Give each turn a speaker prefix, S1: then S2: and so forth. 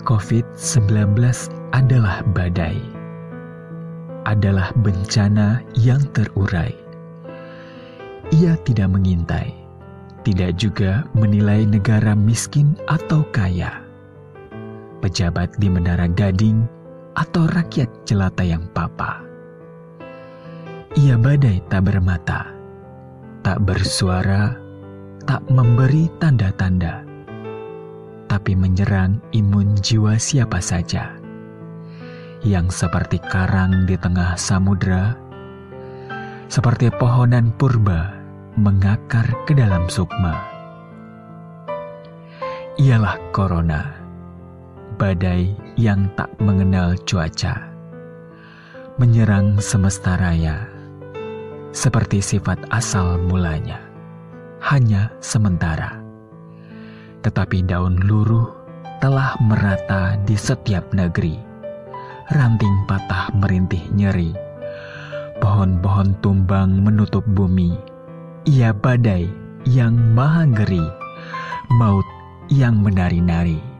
S1: COVID-19 adalah badai, adalah bencana yang terurai. Ia tidak mengintai, tidak juga menilai negara miskin atau kaya, pejabat di Menara Gading atau rakyat jelata yang papa. Ia badai tak bermata, tak bersuara, tak memberi tanda-tanda tapi menyerang imun jiwa siapa saja yang seperti karang di tengah samudera, seperti pohonan purba mengakar ke dalam sukma. Ialah corona, badai yang tak mengenal cuaca, menyerang semesta raya, seperti sifat asal mulanya, hanya sementara tetapi daun luruh telah merata di setiap negeri. Ranting patah merintih nyeri. Pohon-pohon tumbang menutup bumi. Ia badai yang maha ngeri, maut yang menari-nari.